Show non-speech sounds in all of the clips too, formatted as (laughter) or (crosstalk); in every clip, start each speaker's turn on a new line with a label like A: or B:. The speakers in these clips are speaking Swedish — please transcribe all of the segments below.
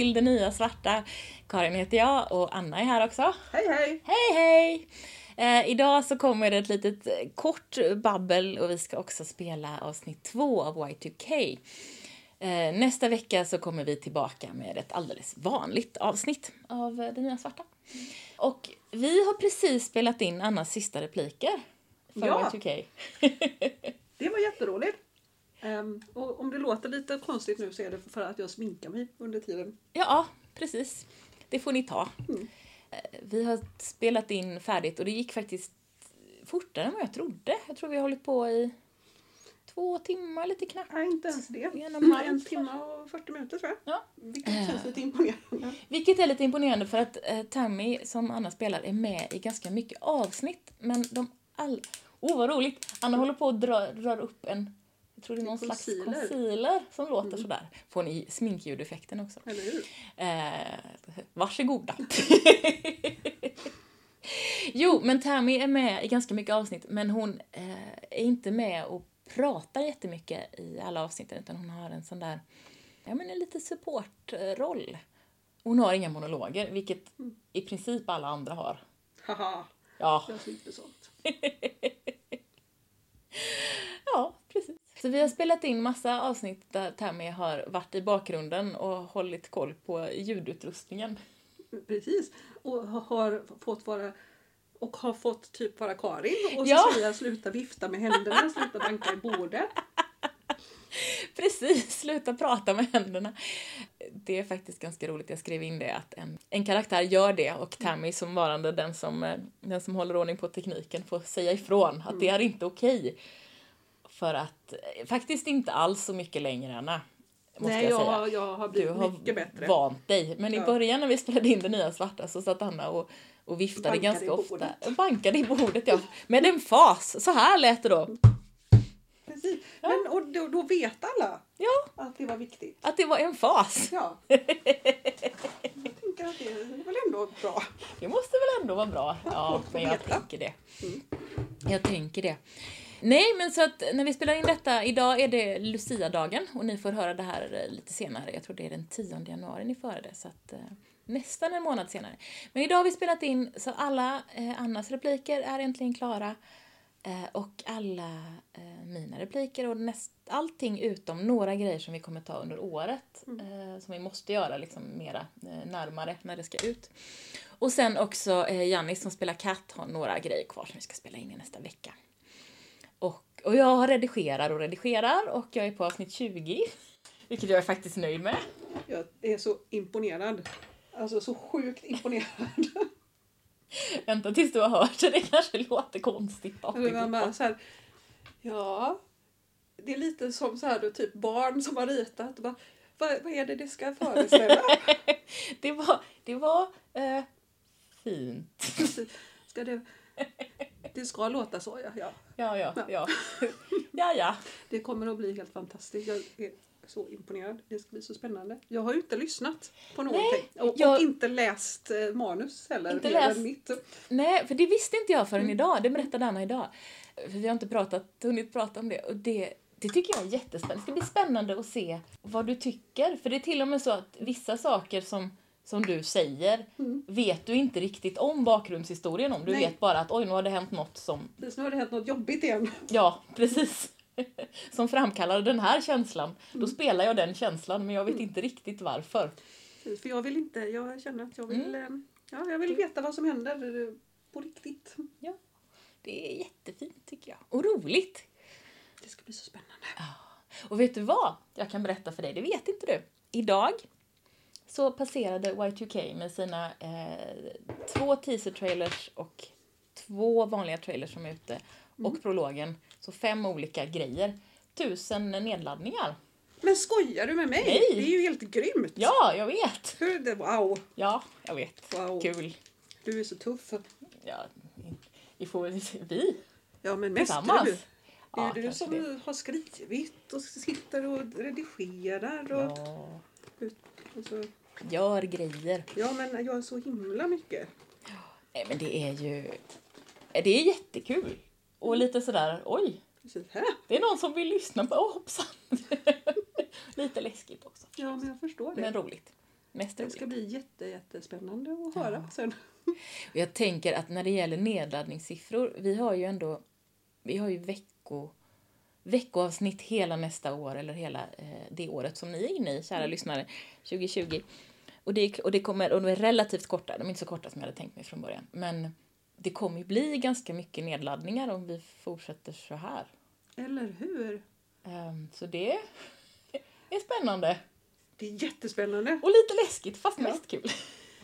A: till Det Nya Svarta. Karin heter jag och Anna är här också.
B: Hej hej!
A: Hej hej! Eh, idag så kommer det ett litet eh, kort babbel och vi ska också spela avsnitt två av Y2K. Eh, nästa vecka så kommer vi tillbaka med ett alldeles vanligt avsnitt av eh, Det Nya Svarta. Och vi har precis spelat in Annas sista repliker för
B: Ja.
A: Y2K. (laughs)
B: Det var jätteroligt. Ehm, och om det låter lite konstigt nu så är det för att jag sminkar mig under tiden.
A: Ja, precis. Det får ni ta.
B: Mm.
A: Eh, Vi har spelat in färdigt och det gick faktiskt fortare än vad jag trodde. Jag tror vi har hållit på i två timmar lite knappt.
B: Nej, inte ens det.
A: En och en
B: timme och 40 minuter tror jag.
A: Ja.
B: Vilket
A: Eh.
B: känns lite imponerande.
A: Vilket är lite imponerande för att eh, Tammy, som Anna spelar, är med i ganska mycket avsnitt. Men de all... Åh, oh, vad roligt! Anna håller på att dra, drar upp en, jag tror det är någon slags
B: Concealer.
A: som låter sådär. Får ni sminkljudeffekten också?
B: Eller hur?
A: Eh, varsågoda. (laughs) jo, men Tammy är med i ganska mycket avsnitt, men hon eh, är inte med och pratar jättemycket i alla avsnitten, utan hon har en sån där, ja men en lite supportroll. Hon har inga monologer, vilket i princip alla andra har.
B: Haha,
A: Ja,
B: jag slipper sånt. (laughs)
A: ja. Så vi har spelat in massa avsnitt där Tammy har varit i bakgrunden och hållit koll på ljudutrustningen.
B: Precis. Och har fått vara och har fått typ vara Karin och så
A: Ja.
B: jag sluta vifta med händerna, sluta banka i bordet. (laughs)
A: Precis, sluta prata med händerna. Det är faktiskt ganska roligt, jag skrev in det, att en, en karaktär gör det och Tammy som varande den som, eh, den som håller ordning på tekniken får säga ifrån att det är inte okej. För att, eh, faktiskt inte alls så mycket längre Anna, måste
B: Nej,
A: jag
B: jag,
A: säga.
B: jag har
A: Du
B: blivit
A: har
B: mycket bättre.
A: vant dig. Men i
B: Ja.
A: början när vi spelade in det nya svarta så satt Anna och, och viftade
B: Bankade
A: ganska
B: i
A: ofta.
B: bordet.
A: Bankade i bordet, ja. Med en fas. Så här lät det då.
B: Precis. Men, och då, då vet alla
A: Ja,
B: att det var viktigt.
A: att det var en fas.
B: Ja. (laughs) Jag tänker att det är väl ändå bra.
A: Det måste väl ändå vara bra? Ja, men jag
B: veta.
A: tänker det.
B: Mm.
A: Jag tänker det. Nej, men så att när vi spelar in detta, idag är det Lucia-dagen och ni får höra det här eh, lite senare. Jag tror det är den 10 januari ni får höra det, så att eh, nästan en månad senare. Men idag har vi spelat in så alla eh, Annas repliker är äntligen klara eh, och alla eh, mina repliker och näst, allting utom några grejer som vi kommer ta under året eh, som vi måste göra liksom mera närmare när det ska ut. Och sen också eh, Jannis som spelar katt har några grejer kvar som vi ska spela in i nästa vecka. Och, jag redigerar och redigerar och jag är på avsnitt 20. Vilket jag är faktiskt nöjd med.
B: Jag är så imponerad. Alltså så sjukt imponerad. (laughs)
A: Vänta tills du har hört det, det kanske låter konstigt
B: man bara så här, ja, det är lite som så här typ barn som har ritat. Bara, vad, vad är det det ska föreställa? (laughs)
A: Det var, det var eh, fint.
B: Ska det, (laughs) det ska låta så, ja. ja.
A: Ja, ja, ja. Ja, ja.
B: Det kommer att bli helt fantastiskt. Jag är så imponerad. Det ska bli så spännande. Jag har ju inte lyssnat på någonting. och,
A: jag-
B: och inte läst eh, manus heller.
A: Inte läst.
B: mitt.
A: Nej, för det visste inte jag förrän
B: Mm.
A: idag. Det berättade Anna idag. För vi har inte pratat, hunnit prata om det. Och det, det tycker jag är jättespännande. Det ska bli spännande att se vad du tycker. För det är till och med så att vissa saker som, som du säger
B: Mm.
A: vet du inte riktigt om bakgrundshistorien om. Du
B: Nej.
A: vet bara att oj, nu har det hänt något som,
B: Precis, nu har det hänt något jobbigt igen.
A: ja, precis. (laughs) Som framkallar den här känslan. Då
B: Mm.
A: spelar jag den känslan, men jag vet inte riktigt varför.
B: För jag vill inte, jag känner att jag vill,
A: Mm.
B: eh, ja, jag vill veta vad som händer eh, på riktigt.
A: Det är jättefint tycker jag. Och roligt.
B: Det ska bli så spännande.
A: Och vet du vad jag kan berätta för dig? Det vet inte du. Idag så passerade Y2K med sina eh, två teaser-trailers och två vanliga trailers som är ute och prologen, så fem olika grejer. Tusen nedladdningar.
B: Men skojar du med mig?
A: Nej.
B: Det är ju helt grymt!
A: Ja, jag vet!
B: Hur det, wow,
A: Ja, jag vet.
B: wow.
A: Kul.
B: Du är så tuff.
A: Ja, vi får väl. Vi
B: Ja men mest du. Det är
A: Ja,
B: du som
A: det.
B: har skrivit och sitter och redigerar. Och,
A: Ja,
B: och så,
A: gör grejer.
B: ja men jag är så himla mycket.
A: Nej, men det är ju... Det är jättekul. Och lite sådär, oj. Det är någon som vill lyssna på, åh hoppsan! (laughs) Lite läskigt också.
B: Ja men jag förstår det.
A: Men roligt. Mest
B: Det
A: roligt.
B: ska bli jätte, jättespännande att höra sen.
A: Och jag tänker att när det gäller nedladdningssiffror, vi har ju ändå, vi har ju vecko, veckoavsnitt hela nästa år, eller hela eh, det året som ni är inne i, kära lyssnare, 2020. Och det, och det kommer, och de är relativt korta, de är inte så korta som jag hade tänkt mig från början, men det kommer ju bli ganska mycket nedladdningar om vi fortsätter så här.
B: Eller hur?
A: Ehm, så det (laughs) är spännande.
B: Det är jättespännande.
A: Och lite läskigt, fast
B: Ja.
A: mest kul.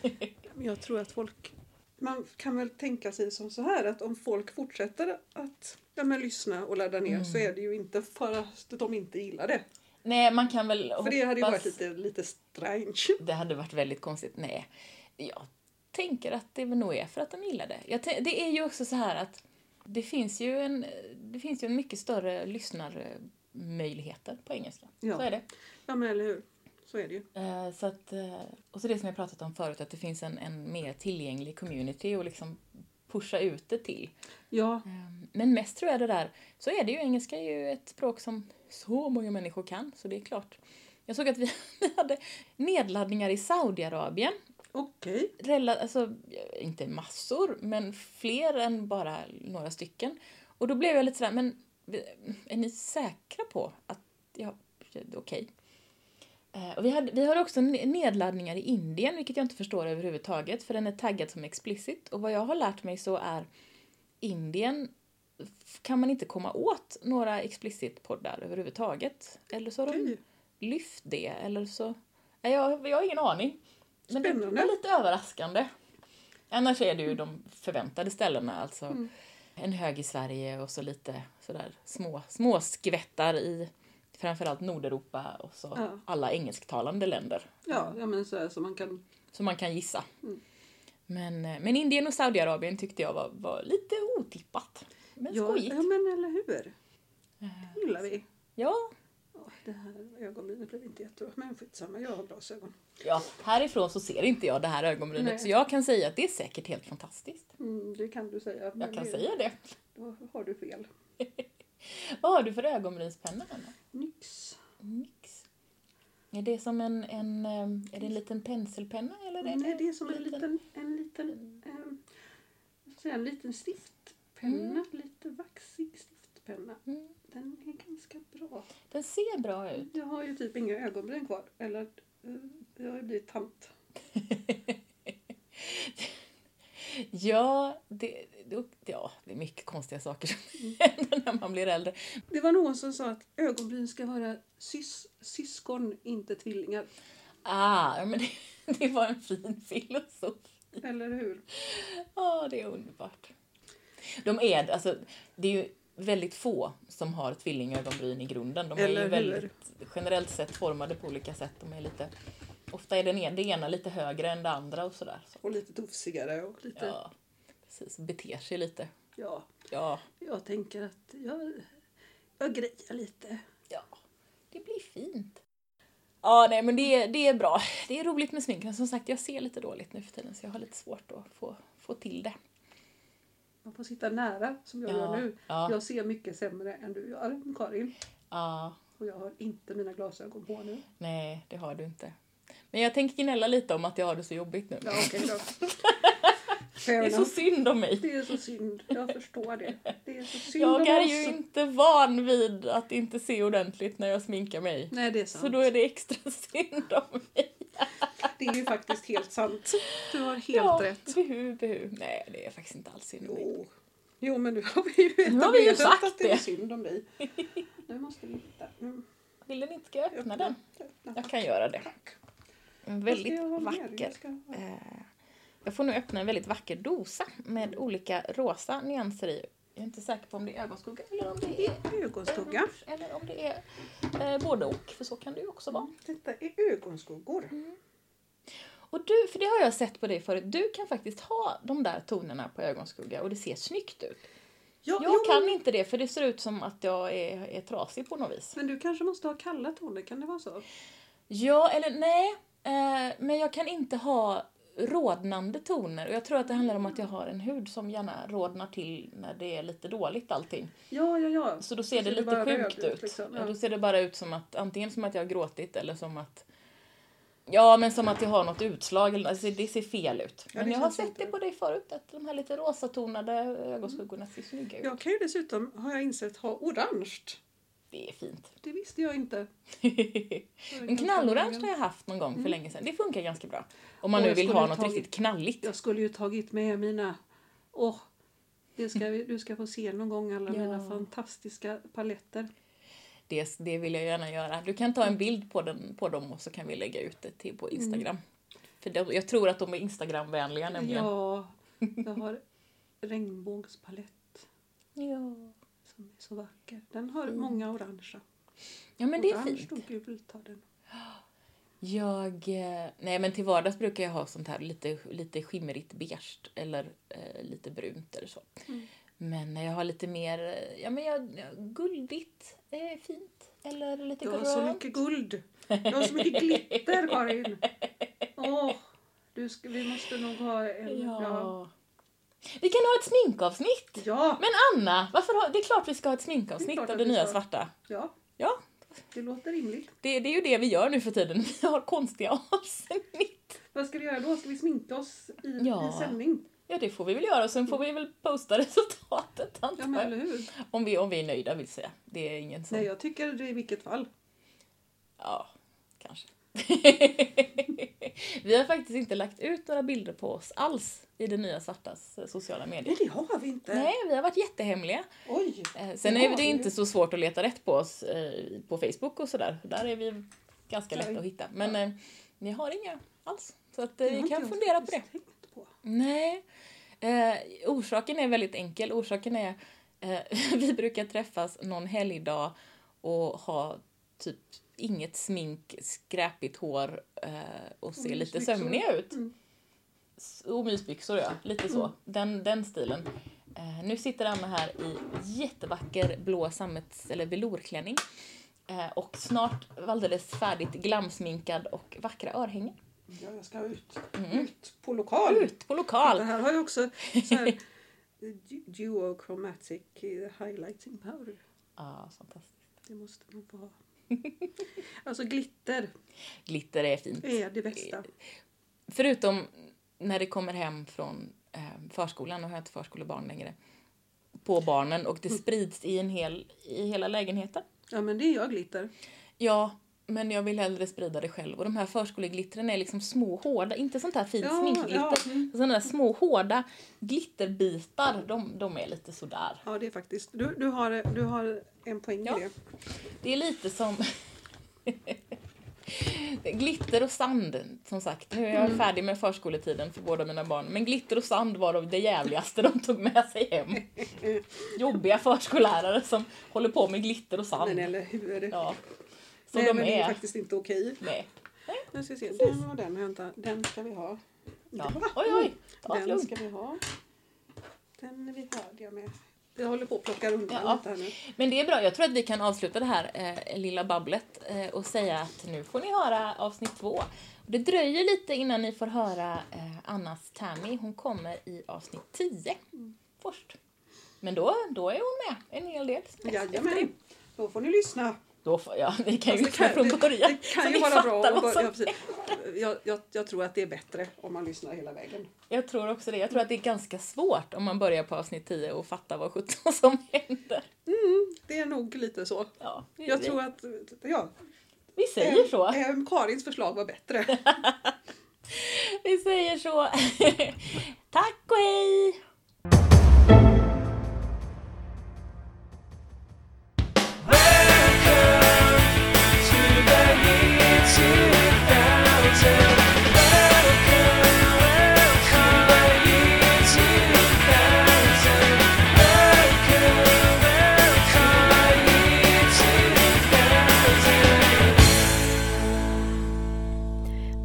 A: (laughs)
B: Jag tror att folk... Man kan väl tänka sig som så här att om folk fortsätter att ja, men, lyssna och ladda ner så är det ju inte för att de inte gillar det.
A: Nej, man kan väl
B: För det hade ju varit lite, lite strange.
A: Det hade varit väldigt konstigt. Nej, jag tänker att det nog är för att de gillar det. Jag det är ju också så här att det finns ju en, det finns ju en mycket större lyssnarmöjligheter på engelska.
B: Ja.
A: Så är det.
B: Ja men eller hur. Så är det ju.
A: Eh, Så att, eh, och så det som jag pratat om förut, att det finns en, en mer tillgänglig community och liksom pusha ut det till.
B: Ja,
A: Eh, Men mest tror jag det där, så är det ju, engelska är ju ett språk som så många människor kan, så det är klart. Jag såg att (laughs) vi hade nedladdningar i Saudiarabien
B: okej.
A: rela- alltså, inte massor, men fler än bara några stycken. Och då blev jag lite sådär, men är ni säkra på att, ja, okej. Eh, Och vi, hade, vi har också ne- nedladdningar i Indien, vilket jag inte förstår överhuvudtaget, för den är taggad som explicit. Och vad jag har lärt mig så är Indien kan man inte komma åt några explicit-poddar överhuvudtaget. Eller så har de lyft det, eller så... Nej, jag, jag har ingen aning. Men det
B: Spännande.
A: var lite överraskande. Annars är det ju de förväntade ställena, alltså
B: Mm.
A: en hög i Sverige och så lite sådär små, små skvättar i framförallt Nordeuropa och så
B: Ja.
A: alla engelsktalande länder.
B: Ja, ja men så, så man kan...
A: Så man kan gissa.
B: Mm.
A: Men, eh, men Indien och Saudiarabien tyckte jag var, var lite otippat. Men
B: Ja,
A: skojigt.
B: ja men eller hur.
A: Eh,
B: Det gillar vi.
A: Ja,
B: det här ögonbrynet blev inte jättebra. Men skitsamma, jag har glasögon.
A: ja, härifrån så ser inte jag det här ögonbrynet
B: Nej.
A: så jag kan säga att det är säkert helt fantastiskt.
B: Mm, det kan du säga.
A: Jag kan
B: det-
A: säga det.
B: Då har du fel. (laughs)
A: Vad har du för ögonbrynspenna? Anna?
B: Nix.
A: Nix. Är det som en, en, eh, är det en liten penselpenna eller? Är
B: Nej, det är som en liten, en liten, jag säga, en liten stiftpenna. Lite vaxig stiftpenna.
A: Mm.
B: Den är ganska bra.
A: Den ser bra ut.
B: Jag har ju typ inga ögonbryn kvar. Eller, eh, jag har ju blivit tant. (laughs)
A: Ja, det, ja, det är mycket konstiga saker som
B: Mm.
A: händer när man blir äldre.
B: Det var någon som sa att ögonbryn ska vara sys, syskon, inte tvillingar.
A: Ah, men det, (laughs) det var en fin filosofi.
B: Eller hur?
A: Ja, det är underbart. De är, alltså, det är ju väldigt få som har tvillingögonbryn i grunden. De är
B: Eller
A: ju
B: hur?
A: väldigt generellt sett formade på olika sätt. De är lite, ofta är den ena, det ena lite högre än det andra och sådär. Så,
B: Och lite tofsigare och lite...
A: ja, precis. Beter sig lite.
B: Ja,
A: Ja,
B: jag tänker att jag, jag grejar lite.
A: ja, det blir fint. Ja, nej men det, det är bra. Det är roligt med smink. Men som sagt, jag ser lite dåligt nu för tiden så jag har lite svårt att få, få till det.
B: Man får sitta nära som jag
A: Ja,
B: gör nu.
A: ja.
B: Jag ser mycket sämre än du gör, Karin.
A: Ja,
B: Och jag har inte mina glasögon på nu.
A: nej, det har du inte. Men jag tänker gnälla lite om att jag har det så jobbigt nu.
B: Ja, okej (laughs) då.
A: Det är så synd om mig.
B: Det är så synd. Jag förstår det. Det är så synd
A: Jag är ju inte van vid att inte se ordentligt när jag sminkar mig.
B: Nej, det är sant.
A: Så då är det extra (laughs) synd om mig.
B: Det är ju faktiskt helt sant. Du har helt
A: ja,
B: rätt.
A: Behu, behu. Nej, det är faktiskt inte alls synd om.
B: Jo. jo, men nu har vi ju
A: Nu har vi ju sagt
B: att det är synd om dig. Nu måste vi hitta. Nu,
A: Vill den inte ska jag öppna den?
B: öppna.
A: Jag kan göra det.
B: Tack.
A: En väldigt
B: jag
A: vacker.
B: Jag
A: Eh, jag får nu öppna en väldigt vacker dosa med olika rosa nyanser i. Jag är inte säker på om det är ögonskugga eller om det är
B: Ögonskugga.
A: rouge, eller om det är eh, både och, för så kan det ju också vara.
B: Detta är ögonskuggor.
A: Och du, för det har jag sett på dig förut, du kan faktiskt ha de där tonerna på ögonskugga och det ser snyggt ut.
B: Ja,
A: Jag
B: jo,
A: kan
B: men,
A: inte det för det ser ut som att jag är, är trasig på något vis.
B: men du kanske måste ha kalla toner, kan det vara så?
A: Ja, eller nej, eh, men jag kan inte ha rodnande toner och jag tror att det handlar om att jag har en hud som gärna rodnar till när det är lite dåligt allting.
B: Ja, ja, ja.
A: Så då ser det,
B: bara
A: lite sjukt ut.
B: liksom.
A: Ja. Då ser det bara ut som att antingen som att jag har gråtit eller som att Ja, men som att jag har något utslag. eller- Alltså, det ser fel ut. Men
B: det
A: jag har sett
B: inte-
A: det på dig förut, att de här lite rosatonade ögonskuggorna ser snygga ut.
B: Jag kan ju dessutom, har jag insett, ha orange.
A: Det är fint. (laughs)
B: Det visste jag inte.
A: Men knallorange har jag haft någon gång för länge sedan. Det funkar ganska bra. Om man
B: Och
A: nu vill ha något
B: tagit-
A: riktigt knalligt.
B: Jag skulle ju tagit med mina... Åh, det ska (laughs) vi, du ska få se någon gång alla
A: Ja.
B: mina fantastiska paletter.
A: Det, det vill jag gärna göra. Du kan ta en bild på, den, på dem och så kan vi lägga ut det till på Instagram. För de, jag tror att de är Instagramvänliga nämligen.
B: Ja, (laughs) jag har regnbågspalett
A: Ja.
B: Som är så vacker. Den har
A: Mm.
B: många orangea.
A: Ja men det är
B: Orange
A: fint.
B: och gult har den.
A: Jag, eh, nej men till vardags brukar jag ha sånt här lite, lite skimrigt beige eller eh, lite brunt eller så.
B: Mm.
A: Men när jag har lite mer, eh, ja men jag, ja, guldigt är fint. Eller lite
B: Du har
A: grönt.
B: så mycket guld. Du har så mycket glitter Karin. (laughs) Åh, du ska, vi måste nog ha en...
A: Ja.
B: Ja.
A: Vi kan ha ett sminkavsnitt!
B: Ja,
A: Men Anna, varför har, det är klart vi ska ha ett sminkavsnitt
B: klart
A: av det nya svarta.
B: ja,
A: Ja,
B: det låter rimligt.
A: det, det är ju det vi gör nu för tiden. (laughs) Vi har konstiga (laughs) avsnitt.
B: Vad ska vi göra då? Ska vi sminka oss i,
A: Ja.
B: i sändning?
A: Ja, det får vi väl göra och sen får vi väl posta (laughs) resultatet antar
B: Ja,
A: jag.
B: eller hur?
A: Om vi, om vi är nöjda vill säga. Det är ingen som...
B: Nej, jag tycker det i vilket fall.
A: Ja, kanske. Vi har faktiskt inte lagt ut några bilder på oss alls i det nya Svartas sociala medier.
B: Nej, det har vi inte.
A: Nej, vi har varit jättehemliga.
B: Oj!
A: Eh, Sen är det
B: vi
A: inte så svårt att leta rätt på oss eh, på Facebook och sådär. Där är vi ganska lätta att hitta. Men eh, ni har inga alls. Så att vi kan fundera på det.
B: tänkt på.
A: Nej. Eh, orsaken är väldigt enkel. Orsaken är eh, (laughs) vi brukar träffas någon helgdag och ha typ inget smink, skräpigt hår eh, och se lite sömniga ut.
B: Mm.
A: Och mysbyxor ja, lite så. Den, den stilen. Eh, nu sitter Anna här i jättevacker blå sammets eller velourklänning. Eh, och snart alldeles färdigt glamsminkad och vackra örhängen.
B: Ja, jag ska ut.
A: Mm.
B: Ut på lokal.
A: Ut på lokal!
B: Det här har jag också så här, (laughs) du- duochromatic highlighting powder.
A: Ja, fantastiskt.
B: Det måste man få ha. Alltså glitter
A: Glitter är fint.
B: är det bästa.
A: Förutom när det kommer hem från eh, förskolan, och har jag inte förskolebarn längre, på barnen och det sprids i, en hel, i hela lägenheten.
B: Ja, men det är jag glitter.
A: Ja, men jag vill hellre sprida det själv. Och de här förskoleglittren är liksom små hårda, inte sånt här fint
B: Ja,
A: sminkglitter.
B: ja, mm.
A: Sådana där små hårda glitterbitar, de, de är lite sådär.
B: Ja, det är faktiskt. Du, du, har, du har en poäng
A: Ja.
B: i det.
A: Det är lite som (laughs) glitter och sand, som sagt. Nu är jag
B: Mm.
A: färdig med förskoletiden för båda mina barn. Men glitter och sand var det jävligaste de tog med sig hem. (laughs) Jobbiga förskollärare som håller på med glitter och sand.
B: Men eller hur?
A: Ja. Så
B: Nej,
A: de
B: men det är
A: är
B: faktiskt inte okej.
A: med.
B: Nu ska vi se. Den och den inte. Den ska vi ha.
A: Ja. Oj, oj. Ta
B: Den
A: lugnt.
B: ska vi ha. Den är vi färdiga med. Jag håller på att plocka undan
A: Ja.
B: lite här nu.
A: Men det är bra. Jag tror att vi kan avsluta det här eh, lilla babblet eh, och säga att nu får ni höra avsnitt två. Det dröjer lite innan ni får höra eh, Annas Tammy. Hon kommer i avsnitt 10 först. Men då, då är hon med en hel del.
B: Jajamän. Då får ni lyssna.
A: Då får, ja, vi kan ju
B: det
A: lyssna från
B: det,
A: början.
B: det kan
A: så
B: ju vara bra
A: som
B: Ja, jag, jag, jag tror att det är bättre om man lyssnar hela vägen.
A: Jag tror också det. Jag tror att det är ganska svårt om man börjar på avsnitt 10 och fattar vad sjutton som händer.
B: Det är nog lite så.
A: Ja, det-
B: Jag tror att ja,
A: vi säger så.
B: eh, Karins förslag var bättre. (laughs)
A: Vi säger så. (laughs) Tack och hej!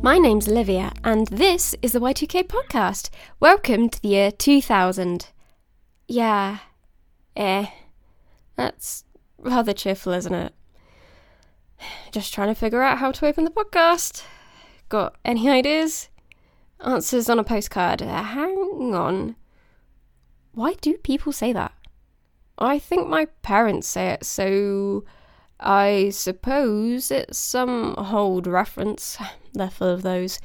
C: My name's Olivia, and this is the Y2K podcast. Welcome to the year 2000. Yeah, eh. That's rather cheerful, isn't it? Just trying to figure out how to open the podcast. Got any ideas? Answers on a postcard. Uh, hang on. Why do people say that? I think my parents say it, so I suppose it's some old reference. They're full of those.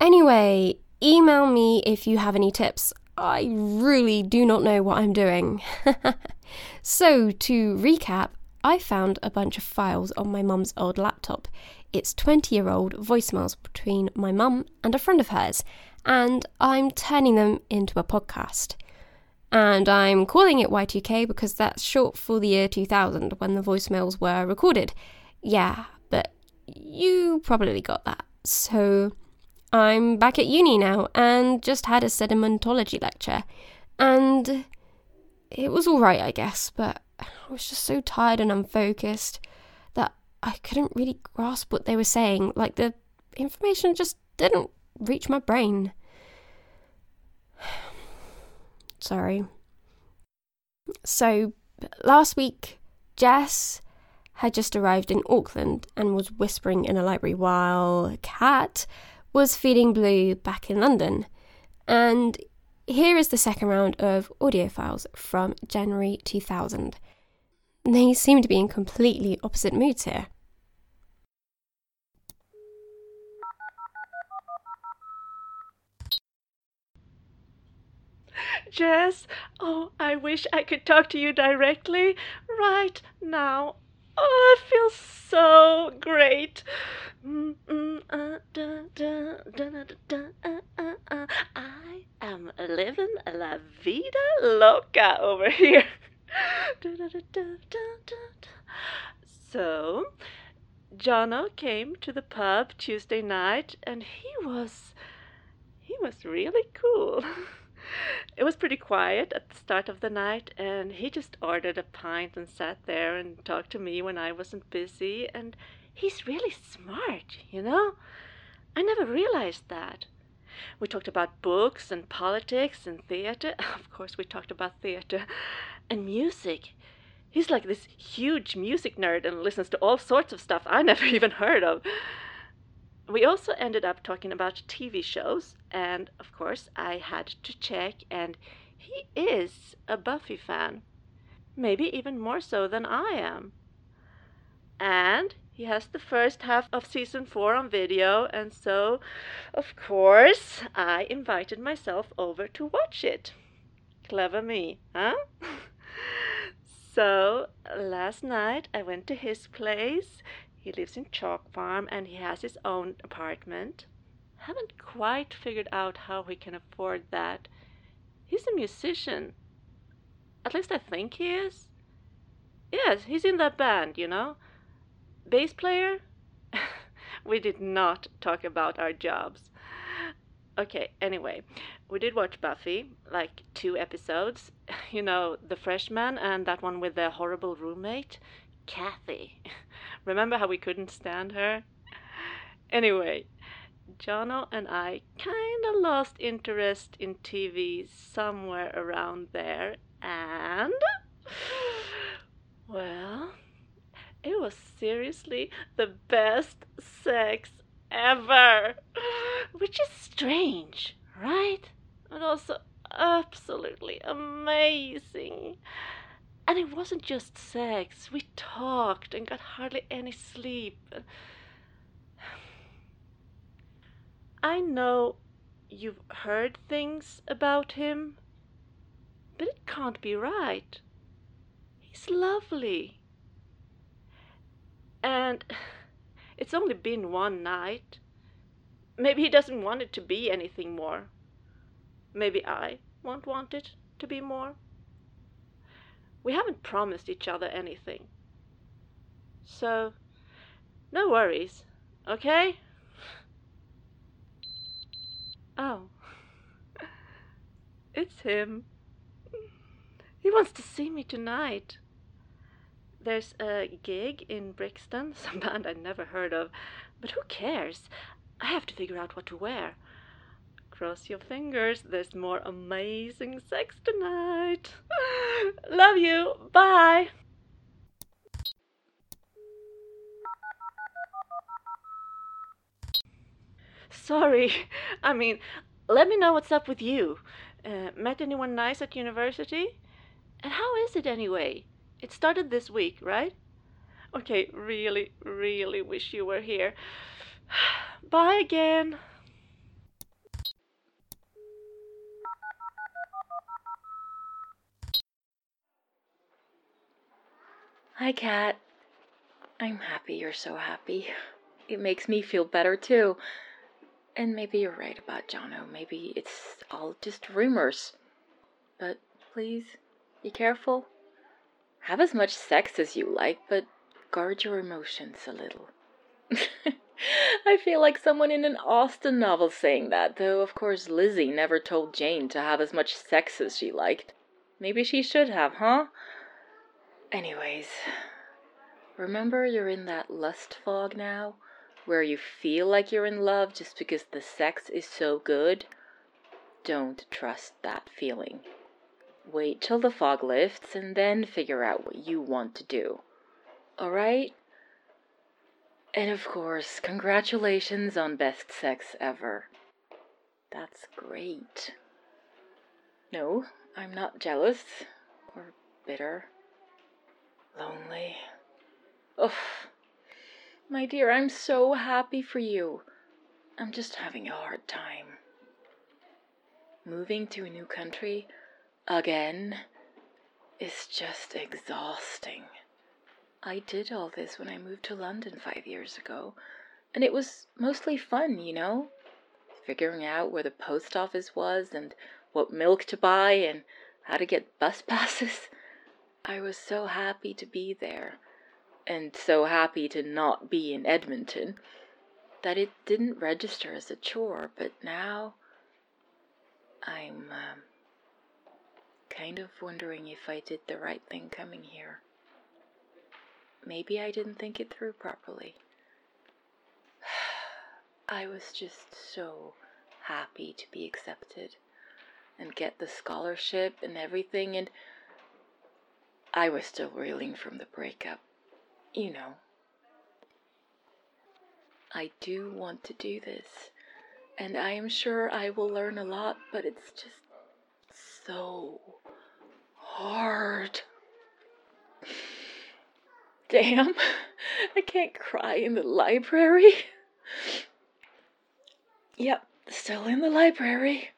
C: Anyway, email me if you have any tips. I really do not know what I'm doing. (laughs) so, to recap, I found a bunch of files on my mum's old laptop. It's 20 year old voicemails between my mum and a friend of hers, and I'm turning them into a podcast. And I'm calling it Y2K because that's short for the year 2000 when the voicemails were recorded. Yeah, you probably got that. So I'm back at uni now and just had a sedimentology lecture. And it was alright, I guess, but I was just so tired and unfocused that I couldn't really grasp what they were saying. Like the information just didn't reach my brain. (sighs) Sorry. So, last week, Jess had just arrived in Auckland and was whispering in a library while Cat was feeding Blue back in London. And here is the second round of audio files from January 2000. They seem to be in completely opposite moods here.
D: Jess, oh, I wish I could talk to you directly right now. Oh, I feel so great. I am living la vida loca over (laughs) here. So, Jono came to the pub Tuesday night and he was he was really cool. (laughs) It was pretty quiet at the start of the night, and he just ordered a pint and sat there and talked to me when I wasn't busy. And he's really smart, you know? I never realized that. We talked about books and politics and theater. (laughs) Of course, we talked about theater (laughs) and music. He's like this huge music nerd and listens to all sorts of stuff I (laughs) never even heard of we also ended up talking about TV shows, and of course, I had to check, and he is a Buffy fan. Maybe even more so than I am. And he has the first half of season four on video, and so, of course, I invited myself over to watch it. Clever me, huh? (laughs) so, last night I went to his place. He lives in Chalk Farm and he has his own apartment. Haven't quite figured out how he can afford that. He's a musician. At least I think he is. Yes, he's in that band, you know. Bass player? (laughs) we did not talk about our jobs. Okay, anyway, we did watch Buffy, like two episodes. (laughs) You know, The Freshman and that one with the horrible roommate. Kathy. (laughs) Remember how we couldn't stand her? Anyway, Jono and I kinda lost interest in TV somewhere around there, and. Well, it was seriously the best sex ever! Which is strange, right? But also absolutely amazing. And it wasn't just sex. We talked and got hardly any sleep. (sighs) I know you've heard things about him, but it can't be right. He's lovely. And (sighs) it's only been one night. Maybe he doesn't want it to be anything more. Maybe I won't want it to be more. We haven't promised each other anything. So, no worries, okay? Oh, (laughs) it's him. He wants to see me tonight. There's a gig in Brixton, (laughs) some band I never heard of, but who cares? I have to figure out what to wear. Cross your fingers, there's more amazing sex tonight. (laughs) Love you. Bye. Sorry. (laughs) I mean, let me know what's up with you. Uh, met anyone nice at university? And how is it anyway? It started this week, right? Okay, really, really wish you were here. (sighs) Bye again.
A: Hi, Kat. I'm happy you're so happy. It makes me feel better too. And maybe you're right about Jono. Maybe it's all just rumors. But please, be careful. Have as much sex as you like, but guard your emotions a little. (laughs) I feel like someone in an Austen novel saying that, though of course Lizzie never told Jane to have as much sex as she liked. Maybe she should have, huh? Anyways, remember you're in that lust fog now, where you feel like you're in love just because the sex is so good? Don't trust that feeling. Wait till the fog lifts and then figure out what you want to do. Alright? And of course, congratulations on best sex ever. That's great. No, I'm not jealous or bitter. Lonely. Ugh. My dear, I'm so happy for you. I'm just having a hard time. Moving to a new country again is just exhausting. I did all this when I moved to London five years ago, and it was mostly fun, you know? Figuring out where the post office was and what milk to buy and how to get bus (laughs) passes. I was so happy to be there, and so happy to not be in Edmonton, that it didn't register as a chore, but now I'm um, kind of wondering if I did the right thing coming here. Maybe I didn't think it through properly. (sighs) I was just so happy to be accepted and get the scholarship and everything, and I was still reeling from the breakup. You know. I do want to do this, and I am sure I will learn a lot, but it's just so hard. (sighs) Damn, (laughs) I can't cry in the library. (sighs) Yep, still in the library.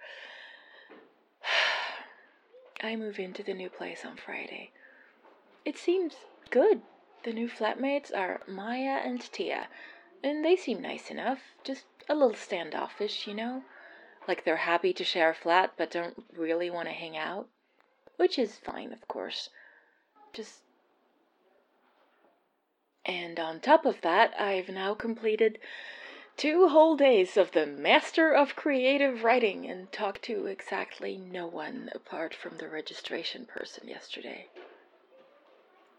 A: (sighs) I move into the new place on Friday. It seems good. The new flatmates are Maya and Tia, and they seem nice enough, just a little standoffish, you know? Like they're happy to share a flat but don't really want to hang out. Which is fine, of course. Just. And on top of that, I've now completed two whole days of the Master of Creative Writing and talked to exactly no one apart from the registration person yesterday.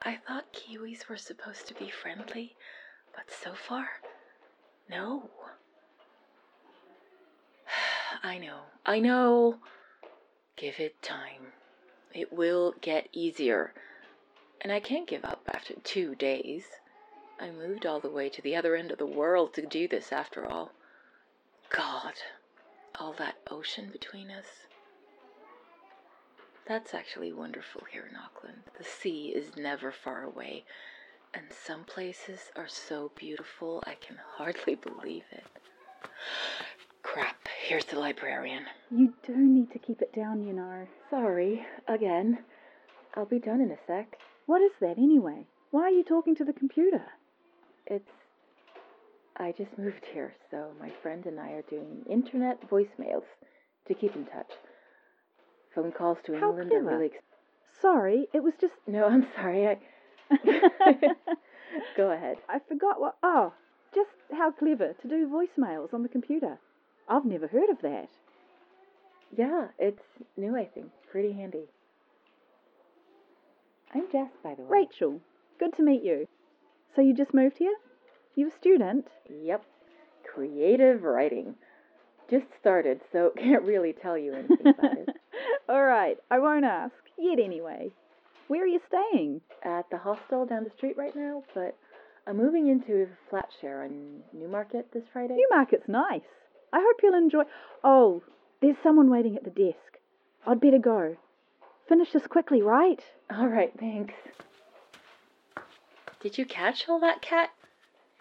A: I thought Kiwis were supposed to be friendly, but so far, no. (sighs) I know, I know. Give it time. It will get easier. And I can't give up after two days. I moved all the way to the other end of the world to do this after all. God, all that ocean between us. That's actually wonderful here in Auckland. The sea is never far away, and some places are so beautiful I can (laughs) hardly believe it. Crap, here's the librarian.
E: You do need to keep it down, you know.
A: Sorry, again. I'll be done in a sec.
E: What is that anyway? Why are you talking to the computer?
A: It's. I just moved here, so my friend and I are doing internet voicemails to keep in touch. Phone calls to
E: How
A: England are really. Ex-
E: Sorry, it was just.
A: no, I'm sorry. I. (laughs) (laughs) Go ahead.
E: I forgot what. Oh, just how clever to do voicemails on the computer. I've never heard of that.
A: Yeah, it's new, I think. Pretty handy. I'm Jess, by the way.
E: Rachel, good to meet you. So you just moved here? You a student?
A: Yep. Creative writing. Just started, so (laughs) can't really tell you anything about it. (laughs)
E: All right, I won't ask. Yet anyway. Where are you staying?
A: At the hostel down the street right now, but I'm moving into a flat share on Newmarket this Friday.
E: Newmarket's nice. I hope you'll enjoy. Oh, there's someone waiting at the desk. I'd better go. Finish this quickly, right?
A: All right, thanks. Did you catch all that, cat?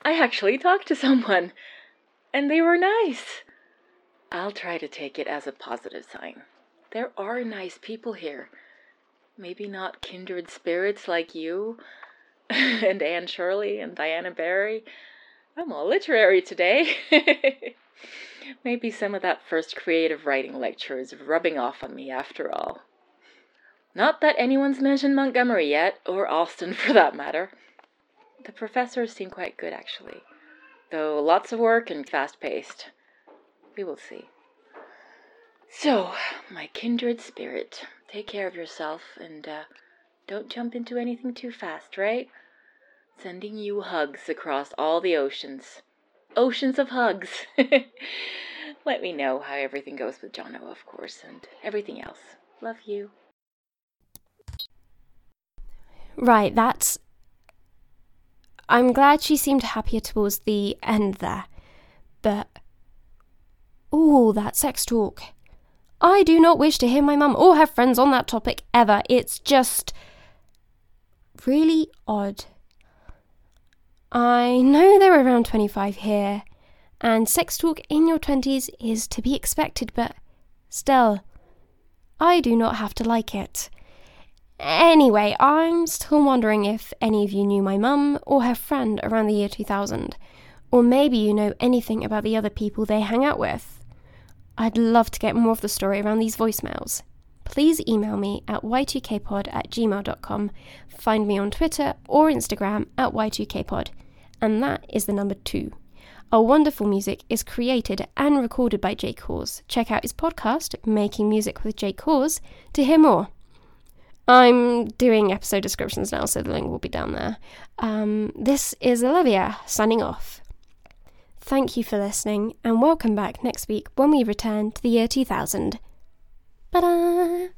A: I actually talked to someone. And they were nice. I'll try to take it as a positive sign. There are nice people here. Maybe not kindred spirits like you (laughs) and Anne Shirley and Diana Barry. I'm all literary today. (laughs) Maybe some of that first creative writing lecture is rubbing off on me after all. Not that anyone's mentioned Montgomery yet, or Austin for that matter. The professors seem quite good, actually, though lots of work and fast paced. We will see. So, my kindred spirit, take care of yourself and uh, don't jump into anything too fast, right? Sending you hugs across all the oceans. Oceans of hugs. (laughs) Let me know how everything goes with Jono, of course, and everything else. Love you.
C: Right, that's. I'm glad she seemed happier towards the end there. But. Ooh, that sex talk. I do not wish to hear my mum or her friends on that topic ever. It's just. really odd. I know they're around 25 here, and sex talk in your 20s is to be expected, but still, I do not have to like it. Anyway, I'm still wondering if any of you knew my mum or her friend around the year 2000, or maybe you know anything about the other people they hang out with. I'd love to get more of the story around these voicemails. Please email me at y2kpod at gmail.com, find me on Twitter or Instagram at y2kpod, and that is the number two. Our wonderful music is created and recorded by Jake Hawes. Check out his podcast, Making Music with Jake Hawes, to hear more. I'm doing episode descriptions now, so the link will be down there. Um, this is Olivia signing off. Thank you for listening, and welcome back next week when we return to the year 2000. Ta-da!